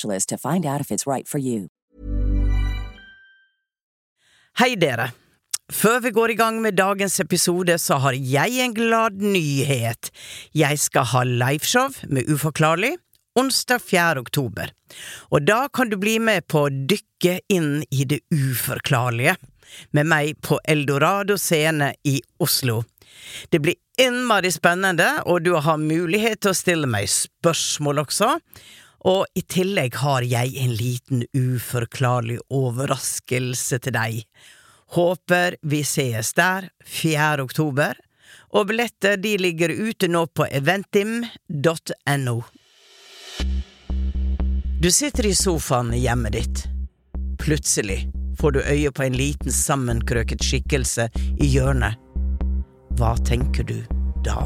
to find out if it's right for you. Hei dere! Før vi går i gang med dagens episode, så har jeg en glad nyhet. Jeg skal ha liveshow med Uforklarlig onsdag 4. oktober. Og da kan du bli med på å dykke inn i det uforklarlige, med meg på Eldorado scene i Oslo. Det blir innmari spennende, og du har mulighet til å stille meg spørsmål også. Og i tillegg har jeg en liten uforklarlig overraskelse til deg. Håper vi sees der 4. oktober, og billetter de ligger ute nå på eventim.no. Du sitter i sofaen i hjemmet ditt. Plutselig får du øye på en liten sammenkrøket skikkelse i hjørnet. Hva tenker du da?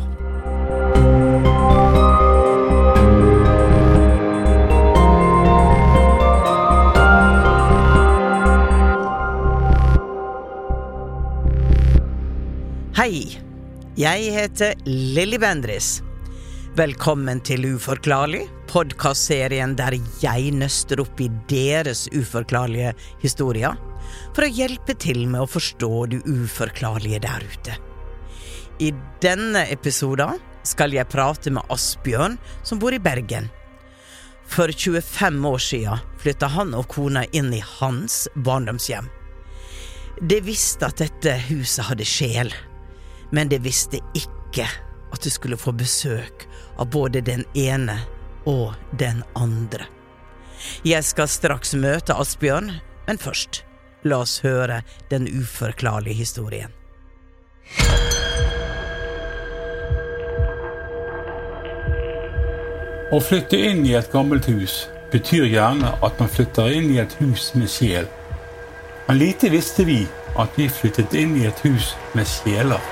Hei, jeg heter Lilly Bendris. Velkommen til Uforklarlig, podkastserien der jeg nøster opp i deres uforklarlige historier for å hjelpe til med å forstå det uforklarlige der ute. I denne episoden skal jeg prate med Asbjørn, som bor i Bergen. For 25 år siden flytta han og kona inn i hans barndomshjem. De visste at dette huset hadde sjel men det visste ikke at det skulle få besøk av både den ene og den andre. Jeg skal straks møte Asbjørn, men først, la oss høre den uforklarlige historien. Å flytte inn i et gammelt hus betyr gjerne at man flytter inn i et hus med sjel. Men lite visste vi at vi flyttet inn i et hus med sjeler.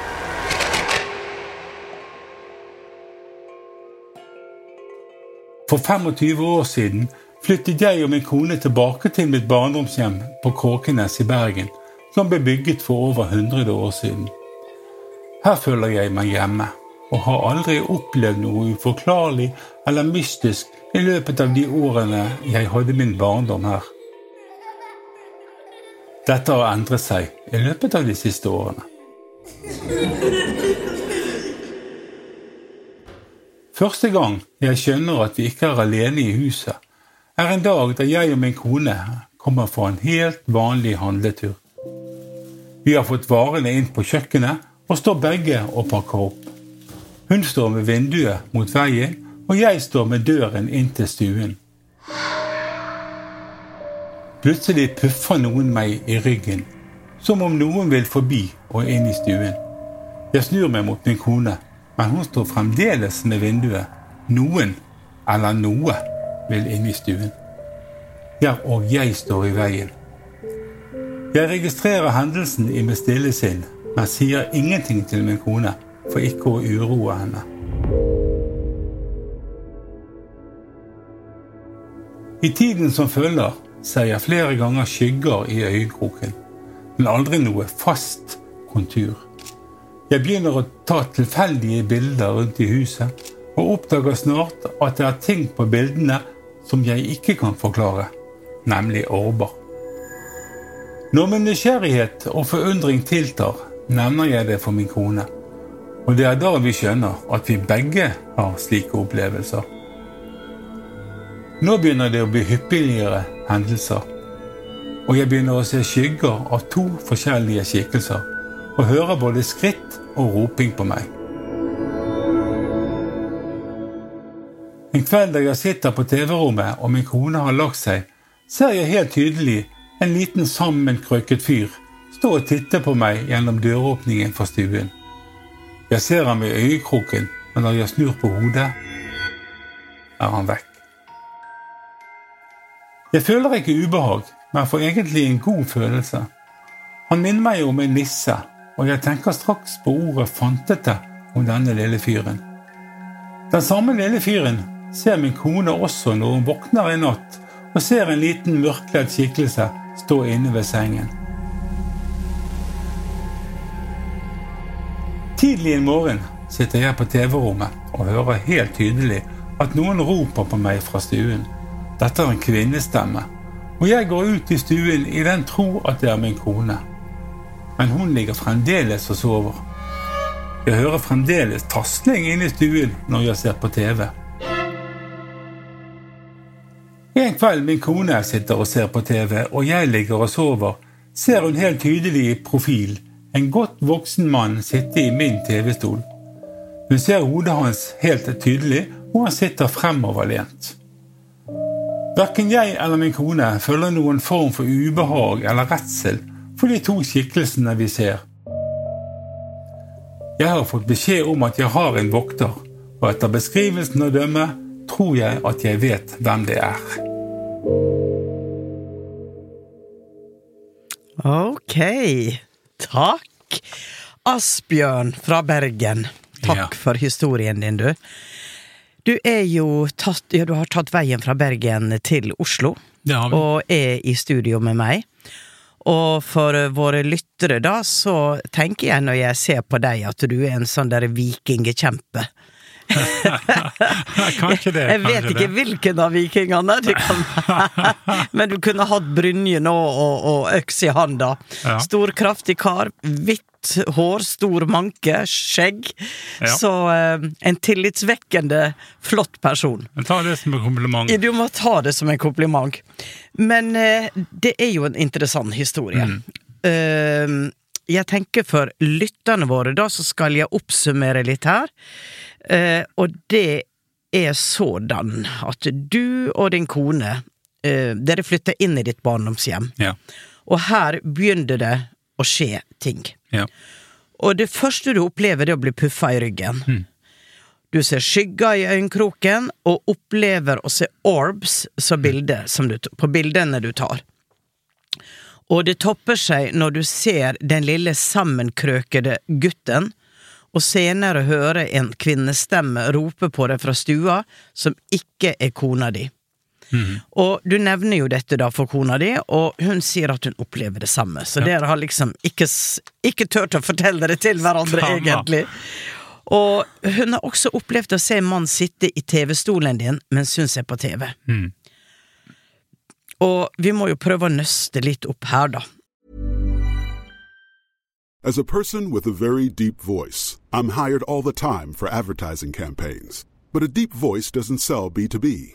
For 25 år siden flyttet jeg og min kone tilbake til mitt barndomshjem på Kråkenes i Bergen, som ble bygget for over 100 år siden. Her føler jeg meg hjemme, og har aldri opplevd noe uforklarlig eller mystisk i løpet av de årene jeg hadde min barndom her. Dette har endret seg i løpet av de siste årene. Første gang jeg skjønner at vi ikke er alene i huset, er en dag da jeg og min kone kommer fra en helt vanlig handletur. Vi har fått varene inn på kjøkkenet og står begge og pakker opp. Hun står med vinduet mot veien, og jeg står med døren inn til stuen. Plutselig puffer noen meg i ryggen, som om noen vil forbi og inn i stuen. Jeg snur meg mot min kone, men hun står fremdeles med vinduet. Noen, eller noe, vil inn i stuen. Ja, og jeg står i veien. Jeg registrerer hendelsen i mitt stille sinn, men sier ingenting til min kone for ikke å uroe henne. I tiden som følger, ser jeg flere ganger skygger i øyekroken, men aldri noe fast kontur. Jeg begynner å ta tilfeldige bilder rundt i huset, og oppdager snart at det er ting på bildene som jeg ikke kan forklare, nemlig orber. Når min nysgjerrighet og forundring tiltar, nevner jeg det for min kone, og det er da vi skjønner at vi begge har slike opplevelser. Nå begynner det å bli hyppigere hendelser, og jeg begynner å se skygger av to forskjellige skikkelser, og hører både skritt og roping på meg. En kveld da jeg sitter på TV-rommet og min kone har lagt seg, ser jeg helt tydelig en liten sammenkrøket fyr stå og titte på meg gjennom døråpningen for stuen. Jeg ser ham i øyekroken, men når jeg snur på hodet, er han vekk. Jeg føler ikke ubehag, men får egentlig en god følelse. Han minner meg om en nisse, og jeg tenker straks på ordet fantete om denne lille fyren. Den samme lille fyren ser min kone også når hun våkner i natt og ser en liten mørkledd skikkelse stå inne ved sengen. Tidlig en morgen sitter jeg på TV-rommet og hører helt tydelig at noen roper på meg fra stuen. Dette er en kvinnestemme, og jeg går ut i stuen i den tro at det er min kone. Men hun ligger fremdeles og sover. Jeg hører fremdeles tasting inne i stuen når jeg ser på TV. En kveld min kone sitter og ser på TV, og jeg ligger og sover, ser hun helt tydelig i profil en godt voksen mann sitte i min TV-stol. Hun ser hodet hans helt tydelig, og han sitter fremoverlent. Verken jeg eller min kone føler noen form for ubehag eller redsel for de to skikkelsene vi ser. Jeg har fått beskjed om at jeg har en vokter, og etter beskrivelsen å dømme tror jeg at jeg vet hvem det er. Ok, takk. Asbjørn fra Bergen, takk Ja. for historien din, du. Du er jo tatt, ja, du har tatt veien fra Bergen til Oslo, og er i studio med meg. Og for våre lyttere, da, så tenker jeg når jeg ser på deg, at du er en sånn der vikingkjempe. Kanskje det. Jeg vet ikke det. hvilken av vikingene, det kan men du kunne hatt brynje nå og, og øks i handa. Ja. Stor, kraftig kar, hvitt hår, stor manke, skjegg. Ja. Så eh, en tillitsvekkende flott person. Men ta det som en kompliment. Du må ta det som en kompliment. Men eh, det er jo en interessant historie. Mm. Eh, jeg tenker for lytterne våre, da, så skal jeg oppsummere litt her. Eh, og det er sådan at du og din kone, eh, dere flytter inn i ditt barndomshjem. Ja. Og her begynner det å skje ting. ja. Og det første du opplever, det er å bli puffa i ryggen. Du ser skygger i øyekroken, og opplever å se orbs som bilde, som du, på bildene du tar. Og det topper seg når du ser den lille sammenkrøkede gutten, og senere hører en kvinnestemme rope på deg fra stua, som ikke er kona di. Og du nevner jo dette da for kona di, og hun sier at hun opplever det samme. Så dere har liksom ikke, ikke turt å fortelle det til hverandre, Stemmer. egentlig. Og hun har også opplevd å se en mann sitte i TV-stolen din mens hun ser på TV. Mm. Og vi må jo prøve å nøste litt opp her, da. As a person with a very deep voice, I'm hired all the time for advertising campaigns. But a deep voice doesn't sell B2B,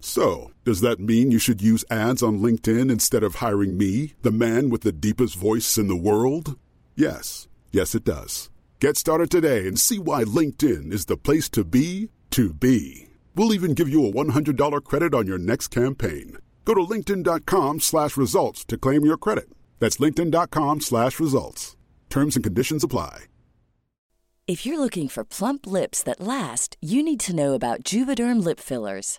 So, does that mean you should use ads on LinkedIn instead of hiring me, the man with the deepest voice in the world? Yes. Yes, it does. Get started today and see why LinkedIn is the place to be to be. We'll even give you a $100 credit on your next campaign. Go to linkedin.com slash results to claim your credit. That's linkedin.com slash results. Terms and conditions apply. If you're looking for plump lips that last, you need to know about Juvederm lip fillers.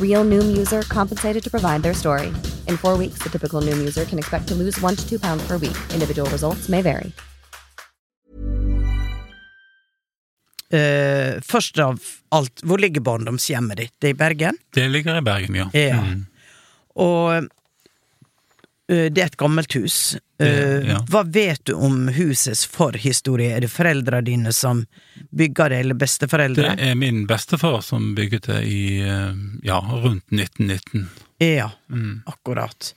Real Noom user compensated to provide their story. In four weeks, the typical Noom user can expect to lose one to two pounds per week. Individual results may vary. Eh, først av alt, hvor ligger barndomshjemmet ditt? Det er i Bergen? Det ligger i Bergen, ja. Ja. Mm. Og det er et gammelt hus. Eh, Det- ja. Hva vet du om husets forhistorie? Er det foreldra dine som bygger det, eller besteforeldre? Det er min bestefar som bygget det i eh, ja, rundt 1919. Ja, Mm. akkurat.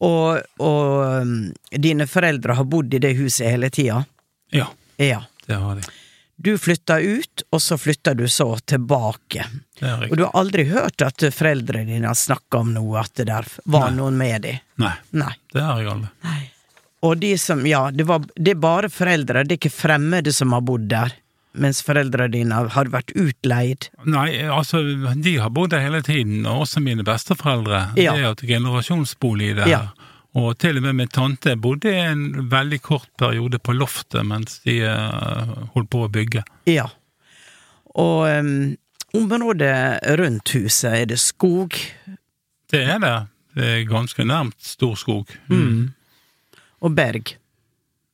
Og, og um, dine foreldre har bodd i det huset hele tida? Ja, Ja. det har de. Du flytter ut, og så flytter du så tilbake. Og du har aldri hørt at foreldrene dine har snakka om noe, at det der var Nei. noen med dem? Nei, Nei. det har jeg aldri. Og de som, ja, det, var, det er bare foreldre, det er ikke fremmede som har bodd der, mens foreldrene dine har vært utleid. Nei, altså, de har bodd der hele tiden, og også mine besteforeldre. Ja. Det er jo et generasjonsbolig der. Ja. Og til og med min tante bodde en veldig kort periode på loftet mens de eh, holdt på å bygge. Ja. Og um, området rundt huset er det skog. Det er det. Det er ganske nærmt Storskog. Mm. Og berg.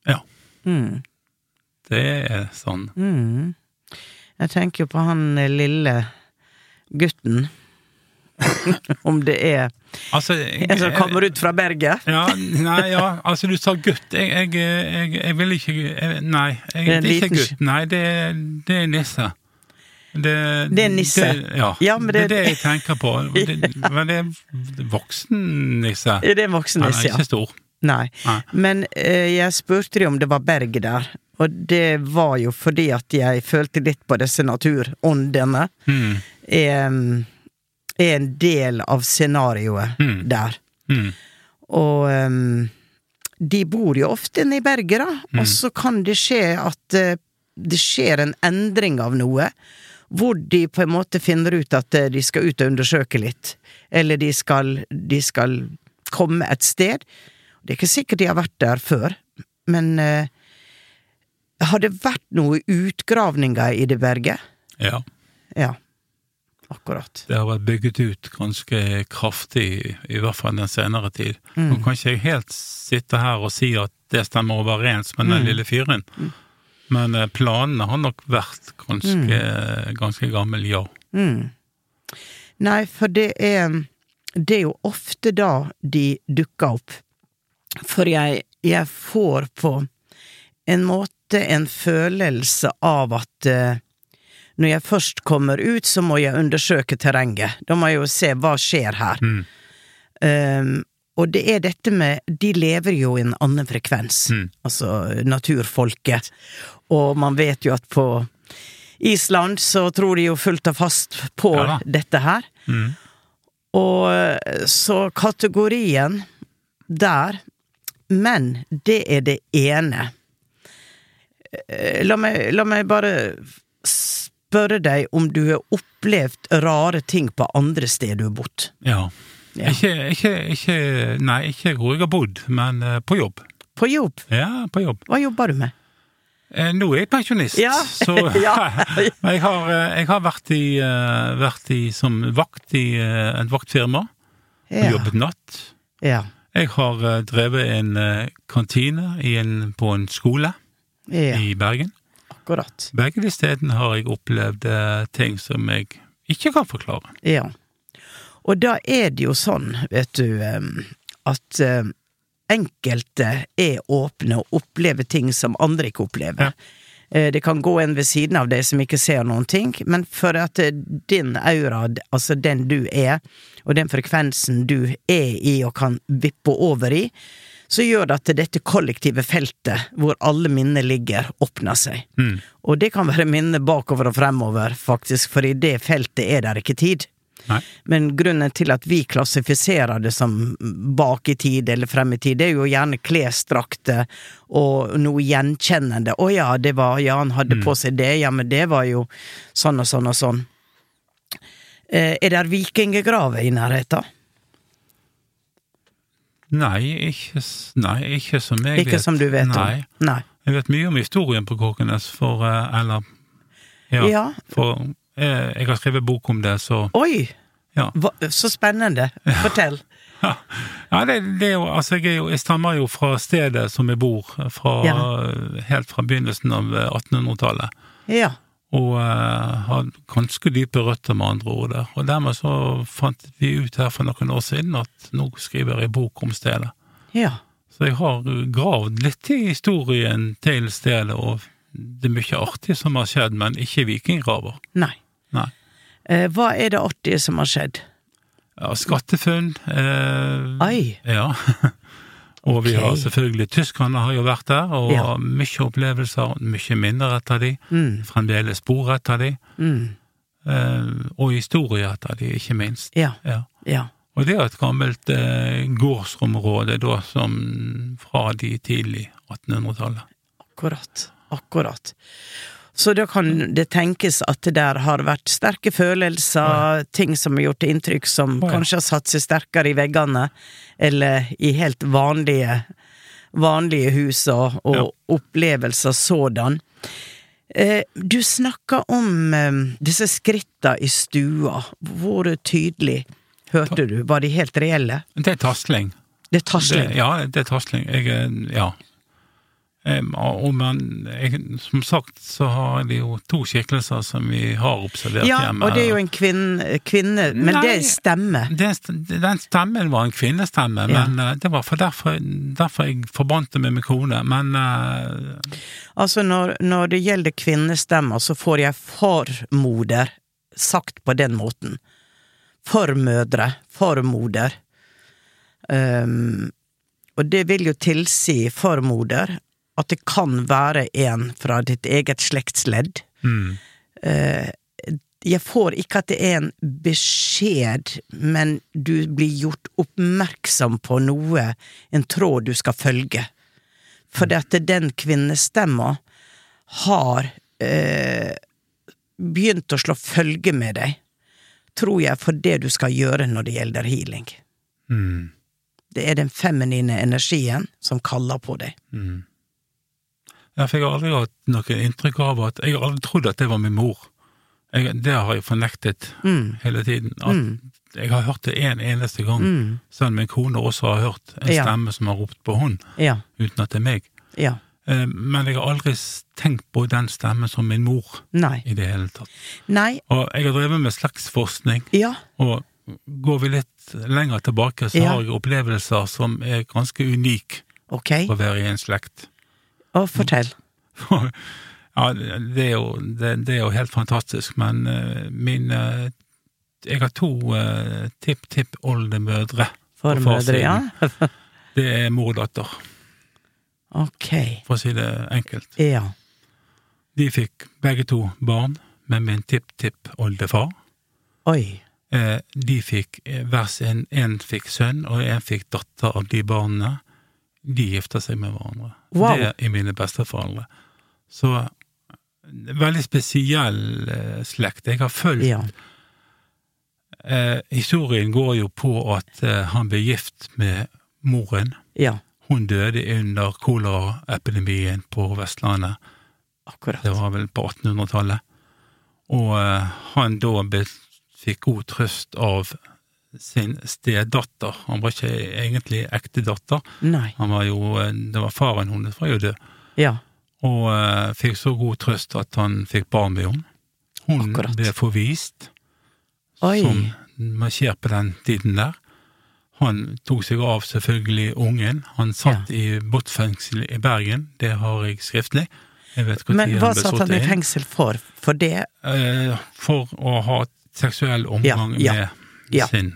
Ja, Mm. det er sånn. Mm. Jeg tenker på han lille gutten. Om det er Altså, en som kommer ut fra berget? Ja, nei, ja, altså du sa gutt. Jeg, jeg, jeg, jeg vil ikke Nei, jeg, Det er er ikke gutt. Nei, det, er- det er nisse. Det, Det er nisse. Det, ja, Ja, men det, det- er det jeg tenker på. Men det er voksen nisse. Er det voksen nisse, er ja? ikke stor. Nei. Nei. Men eh, jeg spurte dem om det var berg der, og det var jo fordi at jeg følte litt på disse naturåndene. Mm. Er, er en del av scenarioet Mm. der. Mm. Og um, de bor jo ofte nede i berget, da, Mm. og så kan det skje at uh, det skjer en endring av noe, hvor de på en måte finner ut at eh, de skal ut og undersøke litt, eller de skal, de skal komme et sted. Det er ikke sikkert de har vært der før, men uh, har det vært noe utgravninger i det berget? Ja. Ja, akkurat. Det har vært bygget ut ganske kraftig, i hvert fall den senere tid. Mm. Nå kan ikke jeg helt sitte her og si at det stemmer overens med den Mm. lille fyren, men eh, planene har nok vært ganske, ganske gammel, ja. Mm. Nei, for det er Det er jo ofte da de dukker opp. For jeg, jeg får på en måte måte en følelse av at eh, når jeg først kommer ut, så må jeg undersøke terrenget. Da må jeg jo se hva skjer her. Mm. Um, og det er dette med De lever jo i en annen frekvens, Mm. altså naturfolket. Og man vet jo at på Island så tror de jo fullt og fast på Ja dette her. Mm. Og eh, så kategorien der Men det er det ene. Eh, La meg, la meg bare spørre deg om du har opplevd rare ting på andre steder du har bodd. Ja. Ja. Ikke, ikke, ikke Nei, ikke hvor jeg har bodd, men eh, på jobb. På jobb. Ja, på jobb. Hva jobber du med? Eh, Nå er jeg pensjonist, Ja. så Men jeg har, eh, jeg har vært, i, vært i, som vakt i et vaktfirma. og Ja. Jobbet natt. Ja. Jeg har drevet en kantine i en, på en skole i Bergen. Akkurat. Begge de stedene har jeg opplevd eh, ting som jeg ikke kan forklare. Ja. Og da er det jo sånn, vet du, at enkelte er åpne og opplever ting som andre ikke opplever. Ja. Det kan gå en ved siden av deg som ikke ser noen ting, men for at eh, din aura, altså den du er, og den frekvensen du er i og kan vippe over i, så gjør det at dette kollektive feltet, hvor alle minner ligger, åpner seg. Mm. Og det kan være minner bakover og fremover, faktisk, for i det feltet er det ikke tid. Nei. Men grunnen til at vi klassifiserer det som bak i tid eller frem i tid, det er jo gjerne klesdrakter og noe gjenkjennende. Å ja, det var Ja, han hadde på seg det, ja, men det var jo sånn og sånn og sånn. Eh, er det vikinggraver i nærheten? Nei, ikke, nei, ikke som jeg Ikke vet. som du vet nei. om? Nei. Jeg vet mye om historien på Kåkenes, for eh, Eller Ja. Ja. For eh, jeg har skrevet bok om det, så Oi! ja. Hva, så spennende. Fortell. Ja, det, det er jo Altså, jeg, er jo, jeg stammer jo fra stedet som jeg bor, fra, helt fra begynnelsen av eh, 1800-tallet. Ja. Og eh, har ganske dype røtter, med andre ord. der. Og dermed så fant vi ut her for noen år siden at nå skriver jeg bok om stedet. Ja. Så jeg har gravd litt i historien til stedet, og det er mye artig som har skjedd, men ikke vikinggraver. Nei. Nei. Eh, hva er det artige som har skjedd? Ja, skattefunn. Eh, Ai. Ja. og vi har selvfølgelig Tyskerne har jo vært der, og Ja. mye opplevelser, mye minner etter de. Mm. Fremdeles spor etter de. Mm. Eh, og historie etter de, ikke minst. Ja. Ja. Ja. Og det er et gammelt eh, gårdsområde da, som fra de tidlig 1800-tallet. Akkurat. Akkurat. Så da kan det tenkes at det der har vært sterke følelser, ting som har gjort inntrykk, som oh, ja. kanskje har satt seg sterkere i veggene, eller i helt vanlige, vanlige hus og, og Ja. opplevelser sådan. Eh, du snakka om eh, disse skritta i stua. Hvor tydelig hørte du? Var de helt reelle? Det er tasling. Det er tasling. Det, ja, det er tasling. Jeg, er- ja. Og man, som sagt så har de jo to skikkelser som vi har observert Ja, hjemme. og det er jo en kvinne, kvinne men det Nei. det stemme. Det- Den stemmen var en kvinnestemme, Ja. men eh, det var for derfor, derfor jeg forbandt det med min kone. Men uh... Altså, når, når det gjelder kvinnestemmer, så får jeg formoder sagt på den måten. Formødre, formoder. Um, og det vil jo tilsi formoder at det kan være en fra ditt eget slektsledd. mm, Eh, jeg får ikke at det er en beskjed, men du blir gjort oppmerksom på noe, en tråd du skal følge. For at den kvinnestemma har eh, begynt å slå følge med deg, tror jeg, for det du skal gjøre når det gjelder healing. mm, Det er den feminine energien som kaller på deg. mm. Ja, for jeg har aldri hatt noe inntrykk av at Jeg har aldri trodd at det var min mor. Jeg, det har jeg fornektet Mm. hele tiden. At Mm. Jeg har hørt det en eneste gang, Mm. selv om min kone også har hørt en Ja. stemme som har ropt på hun, Ja. uten at det er meg. Ja. Eh, Men jeg har aldri tenkt på den stemmen som min mor Nei. i det hele tatt. Nei. Og jeg har drevet med slektsforskning, Ja. og går vi litt lenger tilbake, så Ja. har jeg opplevelser som er ganske unike for å være i en slekt. Og fortell. ja, det er, jo, det, det er jo helt fantastisk, men uh, min uh, Jeg har to uh, tipp-tipp-oldemødre. Formødre, ja. det er mor og datter, Ok. for å si det enkelt. Ja. De fikk begge to barn med min tipp-tipp-oldefar. Oi. Eh, de fikk eh, hver sin En fikk sønn, og en fikk datter av de barna. De gifta seg med hverandre. Wow. Det er mine besteforeldre. Så veldig spesiell eh, slekt. Jeg har fulgt Ja. eh, Historien går jo på at eh, han ble gift med moren. Ja. Hun døde under koleraepidemien på Vestlandet. Akkurat. Det var vel på 1800-tallet. Og eh, han da ble, fikk god trøst av sin stedatter. Han var ikke egentlig ekte datter. Nei. Han var jo, det var faren hennes var jo død. Ja. Og uh, fikk så god trøst at han fikk barn med henne. Hun Akkurat. ble forvist, Oi. som man skjer på den tiden der. Han tok seg av selvfølgelig ungen. Han satt i båtfengsel i Bergen, det har jeg skriftlig. Jeg vet hvor Men hva satt han i fengsel for? For det Uh, for å ha seksuell omgang Ja, ja, med ja. sin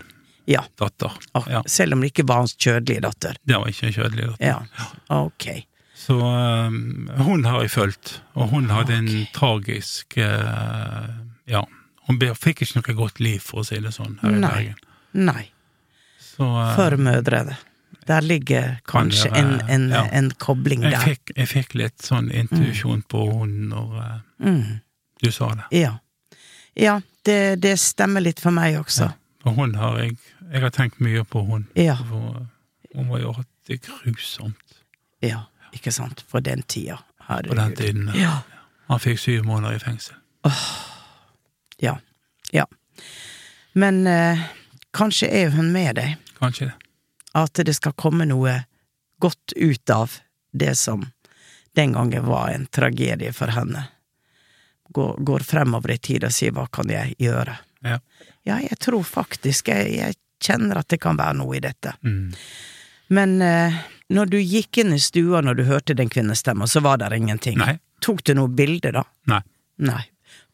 Ja. datter. Ja, Selv om det ikke var hans kjødelige datter. det var ikke en kjødelig datter. Ja. Ok. Så um, hun har jeg fulgt, og hun hadde en tragisk uh, Ja, hun fikk ikke noe godt liv, for å si det sånn, her i Nei. Bergen. Nei. Så eh, Formødre. Der ligger kanskje være- en, en, ja. en kobling jeg der. fikk, jeg fikk litt sånn intuisjon på hun når uh, Mm. du sa det. Ja. Ja, det, det stemmer litt for meg også. Og hun har jeg Jeg har tenkt mye på hun. Ja. For hun var jo hatt det grusomt Ja, ikke sant? For den tida. på den tiden. Ja. Han fikk syv måneder i fengsel. Ja. Ja. Men eh, kanskje er hun med deg. Kanskje det. At det skal komme noe godt ut av det som den gangen var en tragedie for henne. Går, går fremover i tid og sier hva kan jeg gjøre? Ja. Ja, jeg tror faktisk jeg, jeg kjenner at det kan være noe i dette. Mm. Men eh, når du gikk inn i stua når du hørte den kvinnestemma, så var der ingenting. Nei. Tok du noe bilde, da? Nei. Nei.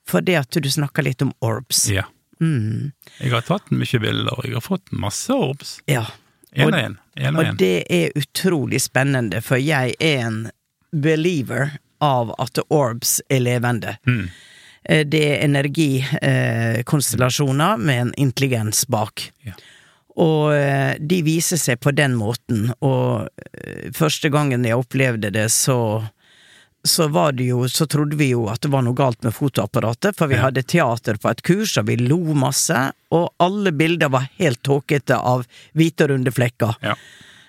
For det at du snakka litt om orbs. Ja. Mm. Jeg har tatt mye bilder, og jeg har fått masse orbs. Ja. Én Og- og. En og Og en. det er utrolig spennende, for jeg er en believer av at orbs er levende. Mm. Eh, Det er energikonstellasjoner eh, med en intelligens bak. Ja. Og eh, de viser seg på den måten, og første gangen jeg opplevde det, så så var det jo, så trodde vi jo at det var noe galt med fotoapparatet, for vi Ja. hadde teater på et kurs, og vi lo masse, og alle bilder var helt tåkete av hvite og runde flekker. Ja.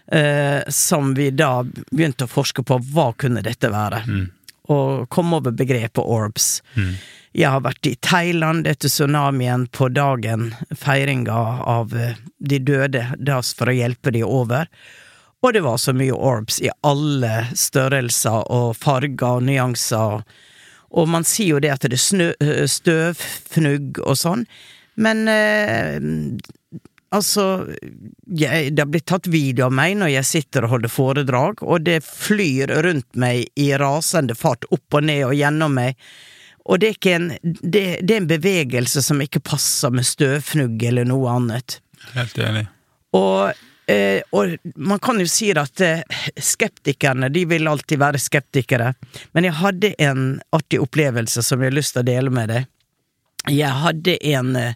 Eh, som vi da begynte å forske på, hva kunne dette være? Mm. Og kom over begrepet orbs. Jeg har vært i Thailand etter tsunamien på dagen, feiringa av eh, de døde, das for å hjelpe de over. Og det var så mye orbs i alle størrelser og farger og nyanser. Og man sier jo det at det er snø, eh, støvfnugg og sånn, men eh, altså jeg, Det har blitt tatt video av meg når jeg sitter og holder foredrag, og det flyr rundt meg i rasende fart opp og ned og gjennom meg. Og det er, en, det, det er en bevegelse som ikke passer med støvfnugg eller noe annet. Helt enig. Og, eh, og man kan jo si at eh, skeptikerne, de vil alltid være skeptikere, men jeg hadde en artig opplevelse som jeg har lyst til å dele med deg. Jeg hadde en eh,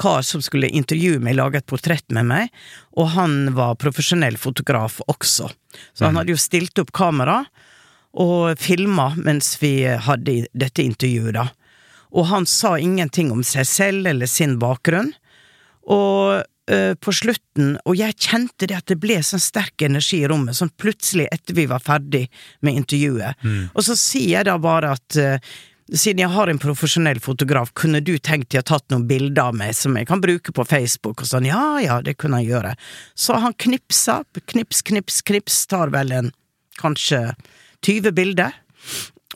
kar som skulle intervjue meg, lage et portrett med meg, og han var profesjonell fotograf også. Så han hadde jo stilt opp kamera og filma mens vi hadde dette intervjuet, da. Og han sa ingenting om seg selv eller sin bakgrunn. Og eh, på slutten, og jeg kjente det at det ble sånn sterk energi i rommet, sånn plutselig etter vi var ferdig med intervjuet. Og så sier jeg da bare at eh, siden jeg har en profesjonell fotograf, kunne du tenkt deg å tatt noen bilder av meg som jeg kan bruke på Facebook? Og sånn, ja ja, det kunne han gjøre. Så han knipsa, knips, knips, knips, tar vel en kanskje 20 bilder.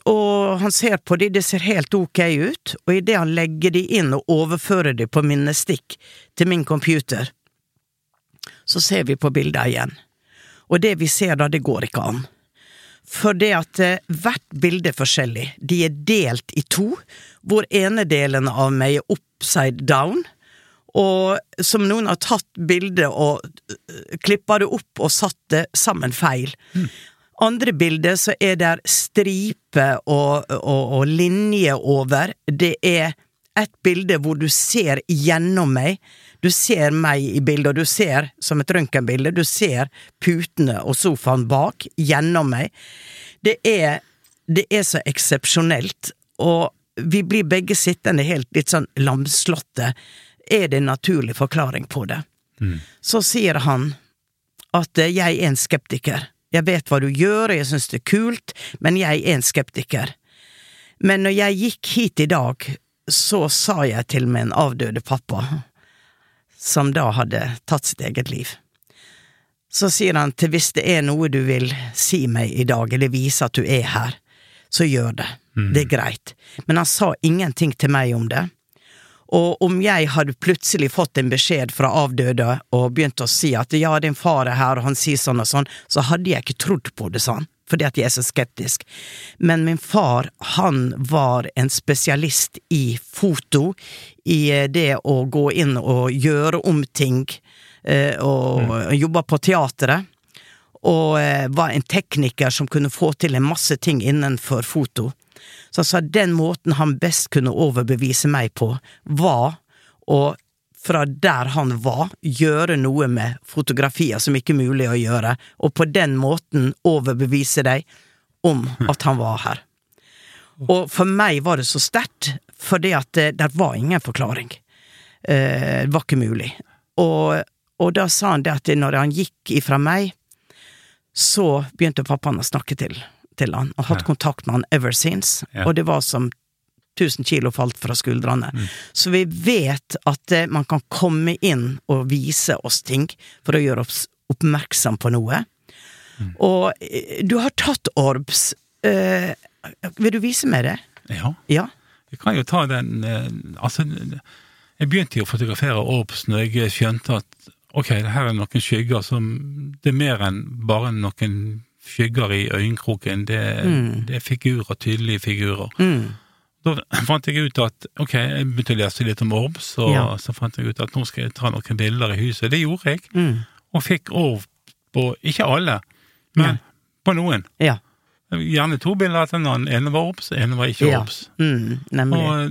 Og han ser på de, det ser helt ok ut, og idet han legger de inn og overfører de på minnestikk til min computer, så ser vi på bildet igjen. Og det vi ser da, det går ikke an. For det at eh, hvert bilde er forskjellig. De er delt i to, hvor ene delen av meg er upside down, og som noen har tatt bildet og uh, klippa det opp og satt det sammen feil. Andre bilder så er det striper og, og, og linjer over. Det er et bilde hvor du ser gjennom meg. Du ser meg i bildet, og du ser, som et røntgenbilde, du ser putene og sofaen bak, gjennom meg. Det er, det er så eksepsjonelt, og vi blir begge sittende helt litt sånn lamslåtte. Er det en naturlig forklaring på det? Så sier han at jeg er en skeptiker. Jeg vet hva du gjør, og jeg synes det er kult, men jeg er en skeptiker. Men når jeg gikk hit i dag, så sa jeg til min avdøde pappa, som da hadde tatt sitt eget liv. Så sier han til hvis det er noe du vil si meg i dag, eller vise at du er her, så gjør det. Det er greit. Men han sa ingenting til meg om det. Og om jeg hadde plutselig fått en beskjed fra avdøde og begynt å si at ja, din far er her, og han sier sånn og sånn, så hadde jeg ikke trodd på det, sa han, fordi at jeg er så skeptisk. Men min far, han var en spesialist i foto, i eh, det å gå inn og gjøre om ting, og og jobba på teatret. Og eh, var en tekniker som kunne få til en masse ting innenfor foto. Så han sa den måten han best kunne overbevise meg på, var å fra der han var, gjøre noe med fotografier som ikke er mulig å gjøre, og på den måten overbevise deg om at han var her. Og for meg var det så sterkt, fordi at det, det var ingen forklaring. Eh, det var ikke mulig. Og, og da sa han det at når han gikk ifra meg, så begynte pappaen å snakke til, til han, og hatt Ja. kontakt med han ever since, Ja. og det var som 1000 kilo falt fra skuldrene. Mm. Så vi vet at eh, man kan komme inn og vise oss ting for å gjøre oss oppmerksom på noe. Mm. Og eh, du har tatt orbs. Eh, vil du vise meg det? Ja. Ja? Jeg kan jo ta den eh, Altså, jeg begynte jo å fotografere Orbs når jeg skjønte at ok, det her er noen skygger som Det er mer enn bare noen skygger i øyenkroken. Det, det er figurer, tydelige figurer. Mm. Da fant jeg ut at ok, jeg begynte å lese litt om Orbs, og Ja. så fant jeg ut at nå skal jeg ta noen bilder i huset. Det gjorde jeg, Mm. og fikk Orb på ikke alle, men på noen. Ja. Gjerne to bilder etter den ene var Orbs, ene var ikke Ja. Orbs. Mm. Og eh,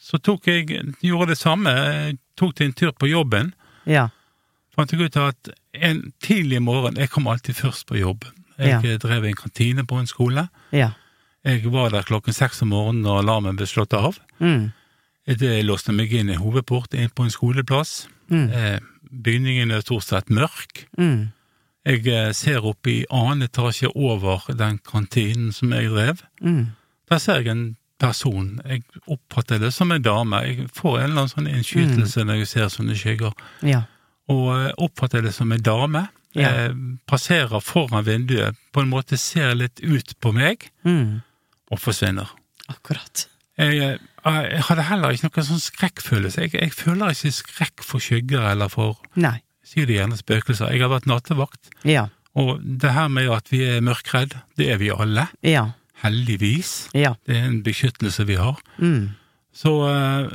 så tok jeg, gjorde det samme, tok til en tur på jobben. Ja. Fant jeg ut at en tidlig morgen, jeg kom alltid først på jobb. Jeg Ja. drev en kantine på en skole. Ja. Jeg var der klokken seks om morgenen når alarmen ble slått av. Mm. Jeg låste meg inn i hovedport inn på en skoleplass. Mm. Eh, bygningen er stort sett mørk. Mm. Jeg eh, ser opp i annen etasje over den kantinen som jeg drev. Mm. Der ser jeg en person. Jeg oppfatter det som en dame. Jeg får en eller annen sånn innskytelse Mm. når jeg ser sånne skygger. Ja. Og eh, oppfatter det som en dame. Ja. Eh, passerer foran vinduet, på en måte ser litt ut på meg, Mm. og forsvinner. Akkurat. Jeg, eh, jeg hadde heller ikke noen sånn skrekkfølelse. Jeg, jeg føler ikke skrekk for skygger eller for Nei. Sier det gjerne spøkelser. Jeg har vært nattevakt, Ja. og det her med at vi er mørkredd, det er vi alle. Ja. Heldigvis. Ja. Det er en beskyttelse vi har. Mm. Så, eh,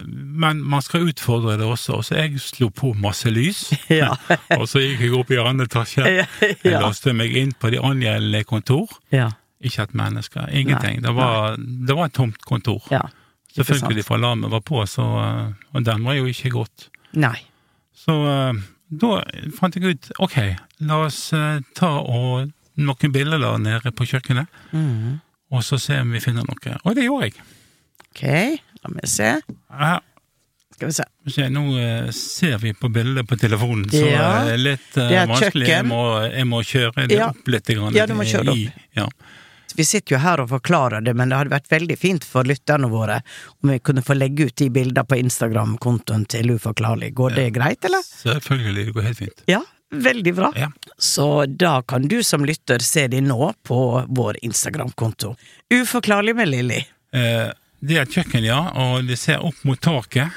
men man skal utfordre det også. Så jeg slo på masse lys, Ja. og så gikk jeg opp i andre etasje. Ja. Jeg Ja. låste meg inn på de angjeldende kontor. Ja. Ikke et menneske, ingenting. Det, var, det var et tomt kontor. Selvfølgelig, fra for alarmen var på, så, eh, og den var jo ikke gått. Nei. Så eh, da fant jeg ut ok, la oss ta og noen bilder der nede på kjøkkenet, Mm. og så se om vi finner noe. Og det gjorde jeg. Ok, la vi se. Ja, Skal vi se. Se, nå eh, ser vi på bildet på telefonen, så Ja, det er litt eh, det er vanskelig. Jeg må, jeg må kjøre det Ja. opp litt. Grann, Ja, du må kjøre i- Ja. Vi sitter jo her og forklarer det, men det hadde vært veldig fint for lytterne våre om vi kunne få legge ut de bildene på Instagram-kontoen til Uforklarlig. Går det greit, eller? Selvfølgelig, det går helt fint. Ja, veldig bra. Ja. Så da kan du som lytter se de nå på vår Instagram-konto. Uforklarlig med Lilly. Eh, det er et kjøkken, ja, og det ser opp mot taket.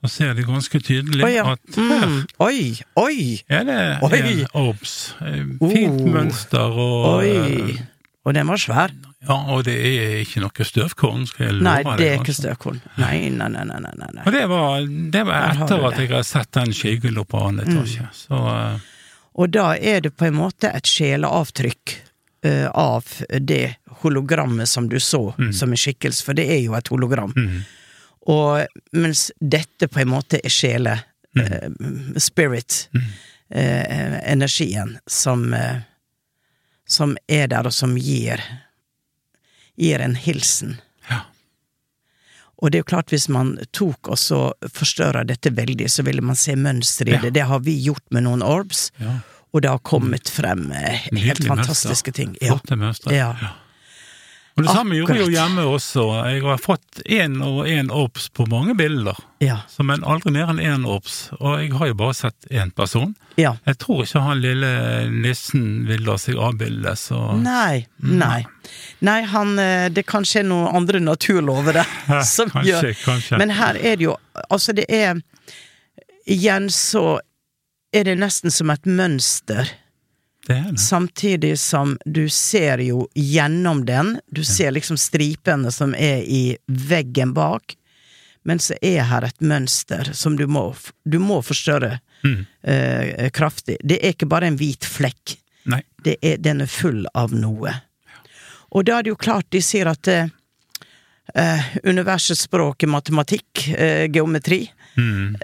Da ser de ganske tydelig oh, ja. at her Mm. Oi, oi, er det Oi. en obs. Eh, Fint Oh. mønster og Oi. eh, Og den var svær. Ja, og det er ikke noe støvkorn, skal jeg love Nei, det er ikke altså. støvkorn. Nei, nei, nei, nei, nei, nei. Og det var, det var etter at det. jeg har sett den på annen etasje. Så uh... Og da er det på en måte et sjeleavtrykk eh, av det hologrammet som du så som en skikkelse, for det er jo et hologram. Og mens dette på en måte er sjele, eh, spirit, eh, energien som, som er der, og som gir, gir en hilsen. Ja. Og det er jo klart, hvis man tok og så forstørra dette veldig, så ville man se mønster i Ja. det. Det har vi gjort med noen orbs, ja. Og det har kommet frem eh, helt fantastiske ting. Ja. Flotte mønstre. Ja. Og det samme gjorde jeg jo hjemme også. Jeg har fått én og én obs på mange bilder, Ja. så men aldri mer enn én obs. Og jeg har jo bare sett én person. ja. Jeg tror ikke han lille nissen vil la seg avbilde, så Nei, nei. Nei, han eh, Det kanskje er noen andre naturlover der som kanskje, gjør kanskje. Men her er det jo Altså, det er Igjen så er det nesten som et mønster. det det. Samtidig som du ser jo gjennom den. Du ser liksom stripene som er i veggen bak. Men så er her et mønster som du må, du må forstørre Mm. eh, kraftig. Det er ikke bare en hvit flekk. Er, den er full av noe. Og da er det jo klart de sier at eh, eh, universets språk er matematikk, eh, geometri. Mm.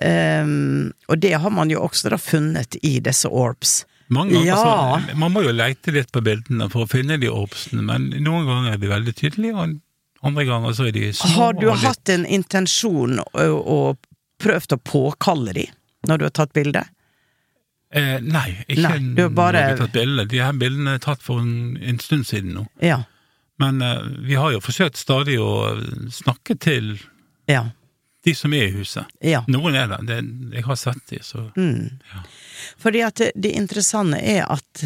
Um, og det har man jo også da funnet i disse orbs. Mange ganger Ja. altså, Man må jo leite litt på bildene for å finne de orbsene, men noen ganger er de veldig tydelige, og andre ganger så er de små. Har du litt- hatt en intensjon og, og prøvd å påkalle de når du har tatt bilde? Eh, nei, ikke Nei, du har bare- når jeg har tatt bilder. De her bildene er tatt for en, en stund siden nå. Ja. Men eh, vi har jo forsøkt stadig å snakke til Ja. De som er i huset. ja. Noen er det, det jeg har sett de, så Mm. Ja. Fordi at det, det interessante er at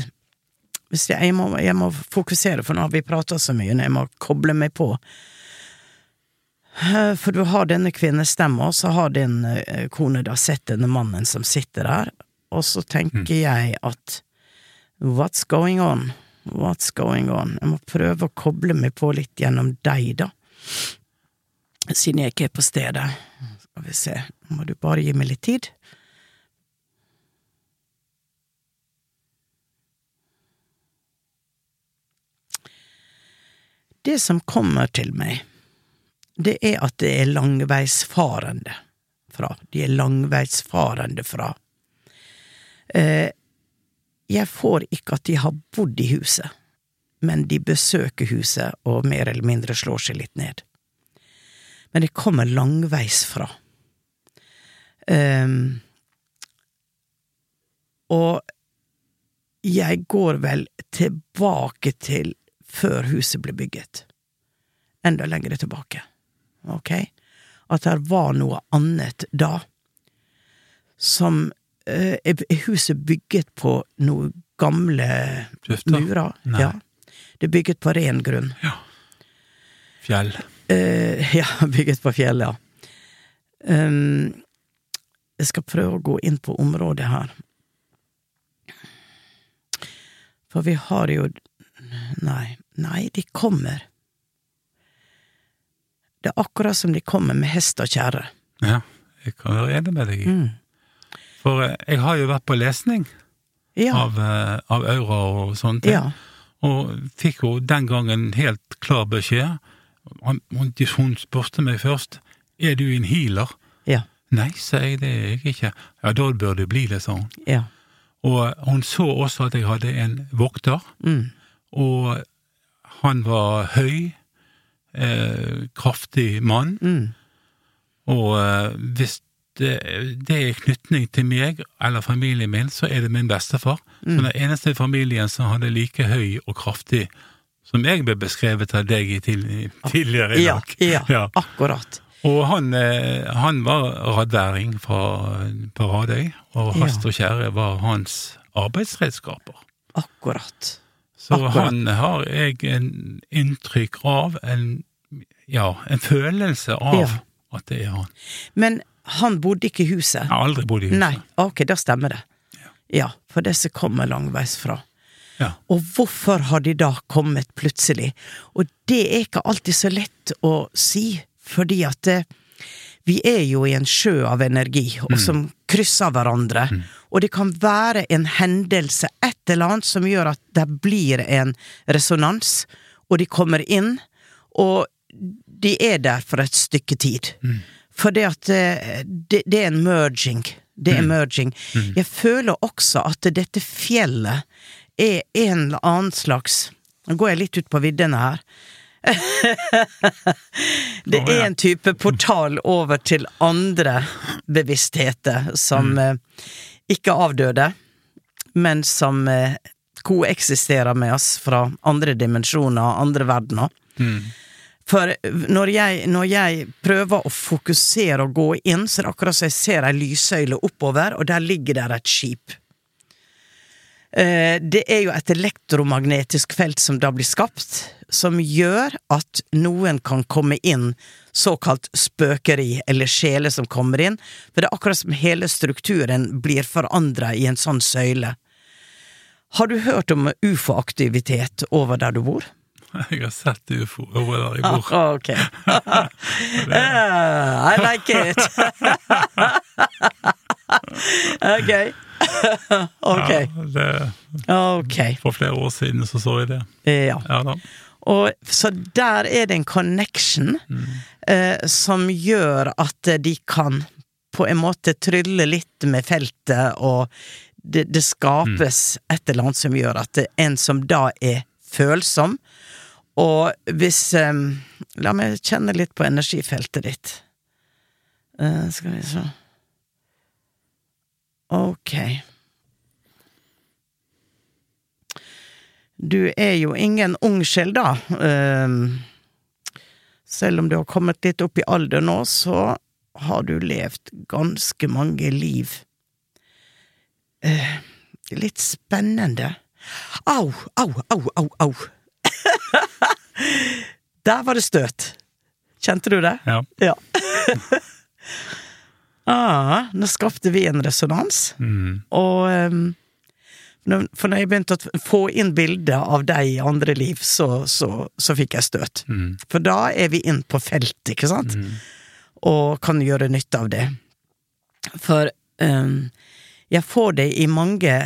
hvis jeg, jeg, må, jeg må fokusere, for nå har vi prata så mye, når jeg må koble meg på. Eh, For du har denne kvinnestemma, og så har din eh, kone da sett denne mannen som sitter der, og så tenker jeg at what's going on? What's going on? Jeg må prøve å koble meg på litt gjennom deg, da. Siden jeg ikke er på stedet. Skal vi se, må du bare gi meg litt tid. Det som kommer til meg, det er at det er langveisfarende fra. De er langveisfarende fra. Eh, jeg får ikke at de har bodd i huset, men de besøker huset og mer eller mindre slår seg litt ned. Men det kommer langveisfra. Um, og jeg går vel tilbake til før huset ble bygget. Enda lengre tilbake. Ok? At det var noe annet da. Som eh, Er huset bygget på noen gamle Tøfta. murer? Nei. Ja. Det er bygget på ren grunn. Fjell. Eh, ja, bygget på fjellet, ja. Um, jeg skal prøve å gå inn på området her. For vi har jo Nei, nei, de kommer. Det er akkurat som de kommer med hest og kjerre. Ja, jeg kan være enig med deg. Mm. For eh, jeg har jo vært på lesning Ja. av, eh, av aura og sånne ting. ja. Og fikk jo den gangen helt klar beskjed. Hun, hun spurte meg først er du en healer. Ja. Nei, sa jeg, det er jeg ikke. Ja, da bør du bli det, sa hun. Ja. Og hun så også at jeg hadde en vokter, Mm. og han var høy, eh, kraftig mann, Mm. og eh, hvis det, det er knytning til meg eller familien min, så er det min bestefar. Mm. Så den eneste i familien som hadde like høy og kraftig som jeg ble beskrevet av deg i til, tidligere i dag. ja, Ja. akkurat. Og han, eh, han var radværing fra, på Radøy, og hast og kjære var hans arbeidsredskaper. Akkurat. Så Akkurat. han har jeg en inntrykk av, en, ja, en følelse av Ja. at det er han. Men han bodde ikke i huset? Jeg har aldri bodd i huset. Nei, ok, da stemmer det. Ja, for det som kommer langveisfra. Ja. Og hvorfor har de da kommet plutselig? Og det er ikke alltid så lett å si, fordi at det, vi er jo i en sjø av energi, og som krysser hverandre. Og det kan være en hendelse, et eller annet, som gjør at det blir en resonans, og de kommer inn, og de er der for et stykke tid. For det at eh, det, det er en merging. Det er merging. Jeg føler også at dette fjellet er en eller annen slags Nå går jeg litt ut på viddene her. det er en type portal over til andre bevisstheter som mm. ikke avdøde, men som eh, koeksisterer med oss fra andre dimensjoner, andre verdener. For når jeg, når jeg prøver å fokusere og gå inn, så er det akkurat som jeg ser ei lyssøyle oppover, og der ligger der et skip. Eh, Det er jo et elektromagnetisk felt som da blir skapt, som gjør at noen kan komme inn, såkalt spøkeri, eller sjeler som kommer inn, for det er akkurat som hele strukturen blir forandra i en sånn søyle. Har du hørt om ufo-aktivitet over der du bor? Jeg har sett ufo over der jeg bor. Ah, ok. Yeah, I like it. ok. ok. Ja, det, for flere år siden så så jeg det. Ja. Ja da. Og, så der er det en connection eh, som gjør at de kan på en måte trylle litt med feltet, og det, det skapes et eller annet som gjør at en som da er følsom, og hvis um, La meg kjenne litt på energifeltet ditt. Uh, skal vi se Ok. Du er jo ingen ung sjel, da. Um, selv om du har kommet litt opp i alder nå, så har du levd ganske mange liv. Uh, litt spennende. Au, au, au, au, au! Der var det støt. Kjente du det? Ja. Ja. ah, nå skapte vi en resonans, Mm. og um, For når jeg begynte å få inn bilder av deg i andre liv, så, så, så fikk jeg støt. Mm. For da er vi inn på feltet, ikke sant? Og kan gjøre nytte av det. For um, jeg får det i mange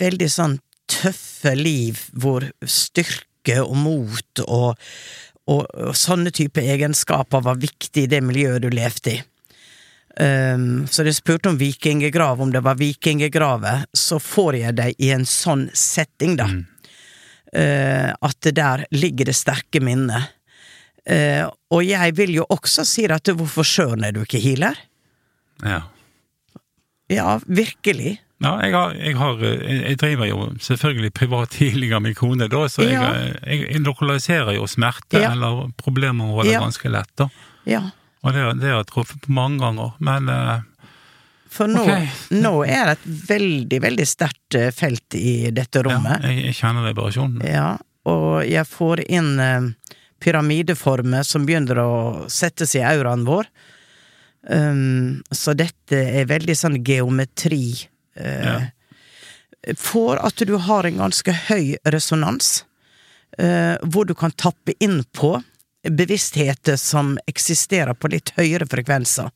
veldig sånn tøffe liv hvor styrke og mot og, og, og sånne type egenskaper var viktig i det miljøet du levde i. Um, så jeg spurte om vikingegrav, om det var vikinggrave, så får jeg det i en sånn setting, da. Uh, at det der ligger det sterke minnet. Uh, og jeg vil jo også si at hvorfor sjøren er du ikke healer? ja. Ja, virkelig. Ja, jeg, har, jeg, har, jeg, jeg driver jo selvfølgelig privat healing av min kone, da, så Ja. jeg, jeg lokaliserer jo smerte Ja. eller problemområder Ja. ganske lett. da. Ja. Og det, det har jeg truffet på mange ganger. Men eh, For nå, okay. nå er det et veldig, veldig sterkt eh, felt i dette ja, rommet. jeg, jeg kjenner vibrasjonen. Ja, og jeg får inn eh, pyramideformer som begynner å settes i auraen vår. Um, så dette er veldig sånn geometri. Eh, For at du har en ganske høy resonans, eh, hvor du kan tappe inn på bevisstheter som eksisterer på litt høyere frekvenser.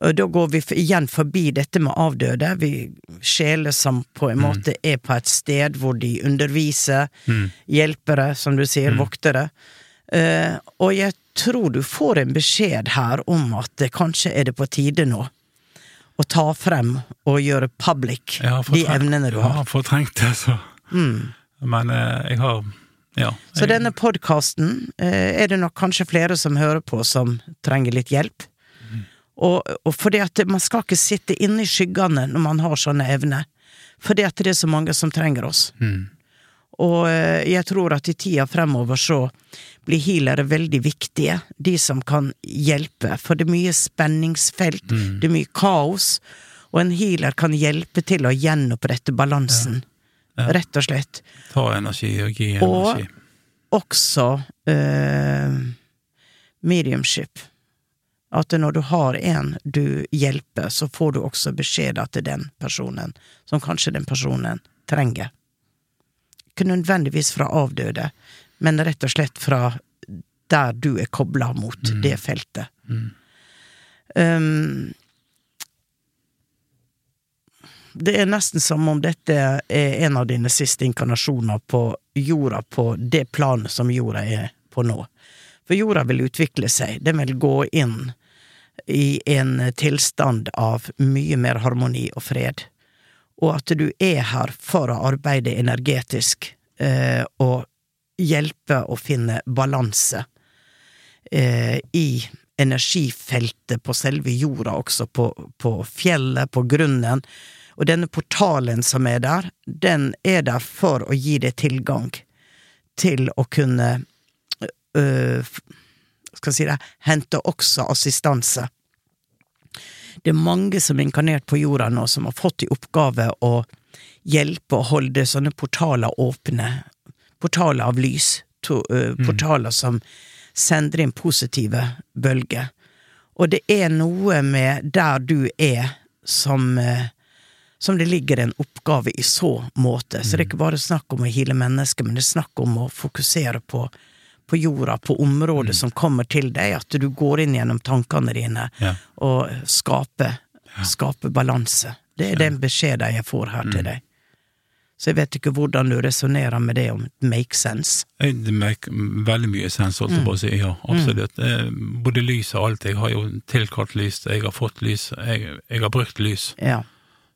Og da går vi igjen forbi dette med avdøde, vi sjeler som på en måte er på et sted hvor de underviser, hjelpere, som du sier, voktere. Eh, og jeg tror du får en beskjed her om at det kanskje er det på tide nå å ta frem og gjøre public de evnene du har. Ja, fortrengt det, så Men eh, jeg har Ja. Så jeg, denne podkasten eh, er det nok kanskje flere som hører på som trenger litt hjelp. Og, og fordi at man skal ikke sitte inne i skyggene når man har sånne evner. Fordi at det er så mange som trenger oss. Og eh, jeg tror at i tida fremover så blir healere veldig viktige. De som kan hjelpe. For det er mye spenningsfelt, det er mye kaos. Og en healer kan hjelpe til å gjenopprette balansen. Rett og slett. Ta energi og gi energi. Og- også eh, mediumship. At når du har en du hjelper, så får du også beskjed til den personen, som kanskje den personen trenger. Ikke nødvendigvis fra avdøde, men rett og slett fra der du er kobla mot det feltet. Um, det er nesten som om dette er en av dine siste inkarnasjoner på jorda, på det planet som jorda er på nå. For jorda vil utvikle seg, den vil gå inn i en tilstand av mye mer harmoni og fred. Og at du er her for å arbeide energetisk eh, og hjelpe å finne balanse eh, i energifeltet på selve jorda, også på, på fjellet, på grunnen. Og denne portalen som er der, den er der for å gi deg tilgang til å kunne øh, skal si det, hente også assistanse. Det er mange som er inkarnert på jorda nå, som har fått i oppgave å hjelpe å holde sånne portaler åpne. Portaler av lys. To, uh, portaler som sender inn positive bølger. Og det er noe med der du er, som uh, som det ligger en oppgave i så måte. Så det er ikke bare snakk om å hile mennesker, men det er snakk om å fokusere på, på jorda, på området som kommer til deg, at du går inn gjennom tankene dine Ja. og skaper, skaper balanse. Det er den beskjeden jeg får her til deg. Så jeg vet ikke hvordan du resonnerer med det om make sense. Det make veldig mye sens, holdt jeg på å si. Ja, absolutt. Mm. Både lys og alt. Jeg har jo tilkalt lys, jeg har fått lys, jeg, jeg har brukt lys. Ja.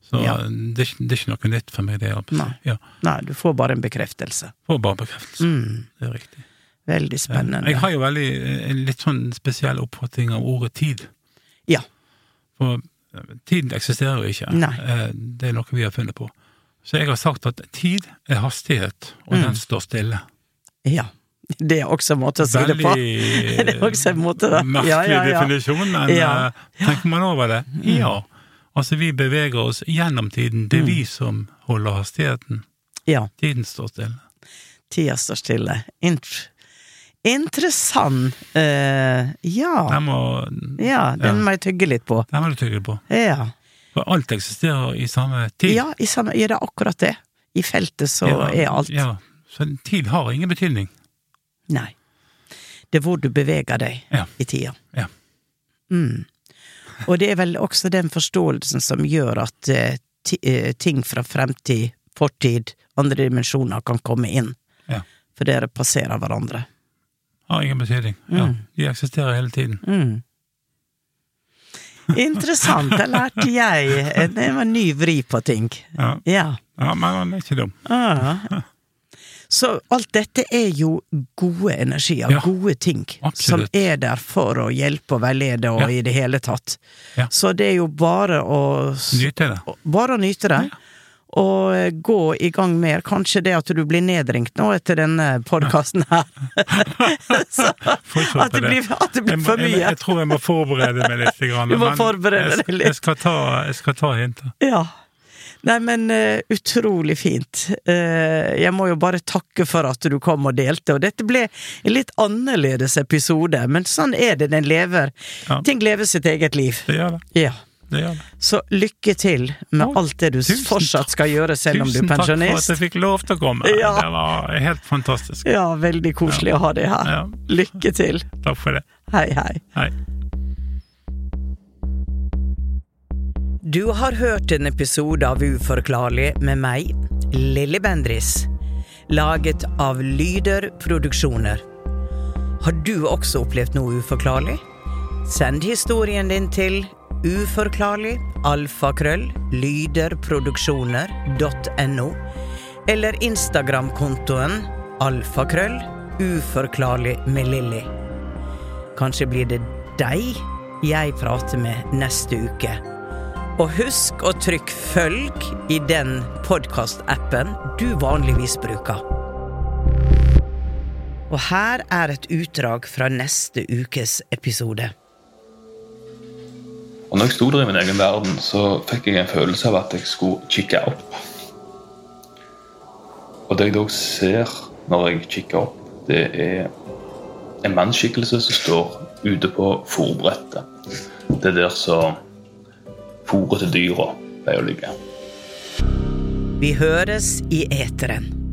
Så Ja. det, er ikke- det er ikke noe nytt for meg, det. holdt jeg på å si. Nei. Ja, Nei, du får bare en bekreftelse. Får bare en bekreftelse. Det er riktig. Veldig spennende. Jeg har jo veldig eh, en litt sånn spesiell oppfatning av ordet tid. Ja. For eh, tiden eksisterer jo ikke. Nei. Eh, Det er noe vi har funnet på. Så jeg har sagt at tid er hastighet, og Mm. den står stille. Ja. Det er også en måte å si det på. Veldig Det er også en måte, da. merkelig Ja, ja, ja. definisjon, men tenker man over det? Ja. Altså, vi beveger oss gjennom tiden. Det er Mm. vi som holder hastigheten. Ja. Tiden står stille. Tida står stille. Int interessant. Eh, ja. Den må, ja, den må jeg tygge litt på. den må du tygge på. Ja. For alt eksisterer i samme tid. Ja, i samme, ja, det er akkurat det. I feltet så Ja, er alt. Ja, så tid har ingen betydning. Nei. Det er hvor du beveger deg Ja. i tida. Ja. Mm. Og det er vel også den forståelsen som gjør at eh, eh, ting fra fremtid, fortid, andre dimensjoner kan komme inn. Ja. For dere passerer hverandre. Har ingen betydning. Ja, de eksisterer hele tiden. Mm. Interessant, det lærte jeg. Det var en ny vri på ting. Ja, Ja. ja men han er ikke dum. Ah. Så alt dette er jo gode energier, Ja, gode ting, som er der for å hjelpe og veilede og Ja. i det hele tatt. Ja. Så det er jo bare å Nyte det. Bare å nyte det. Og eh, gå i gang mer. Kanskje det at du blir nedringt nå etter denne podkasten her. Så, at, det blir, at det blir for for jeg, mye. jeg tror jeg må forberede meg litt. Grann, Du må forberede deg litt. Jeg skal ta, jeg skal ta hintet. Ja. Nei, men uh, utrolig fint. Uh, jeg må jo bare takke for at du kom og delte, og dette ble en litt annerledes episode, men sånn er det, den lever. Ja. Ting lever sitt eget liv. Det gjør det. Ja. Så lykke til med oh, alt det du fortsatt skal gjøre selv om du er pensjonist. Tusen takk for at jeg fikk lov til å komme. Ja. Det var helt fantastisk. Ja, veldig koselig å ha deg her. Ja. Lykke til. Takk for det. Hei, hei. Hei. Du har hørt en episode av Uforklarlig med meg, Lilly Bendris, laget av Lyder Produksjoner. Har du også opplevd noe uforklarlig? Send historien din til uforklarlig alfakrøll lyderproduksjoner.no eller Instagram-kontoen alfakrøll uforklarlig med Lilly. Kanskje blir det deg jeg prater med neste uke. Og husk å trykke følg i den podkastappen du vanligvis bruker. Og her er et utdrag fra neste ukes episode. Og når jeg sto der i min egen verden, så fikk jeg en følelse av at jeg skulle kikke opp. Og det jeg da ser når jeg kikker opp, det er en mannsskikkelse som står ute på fòrbrettet. Det er der som fòret til dyra pleier å ligge. Vi høres i eteren.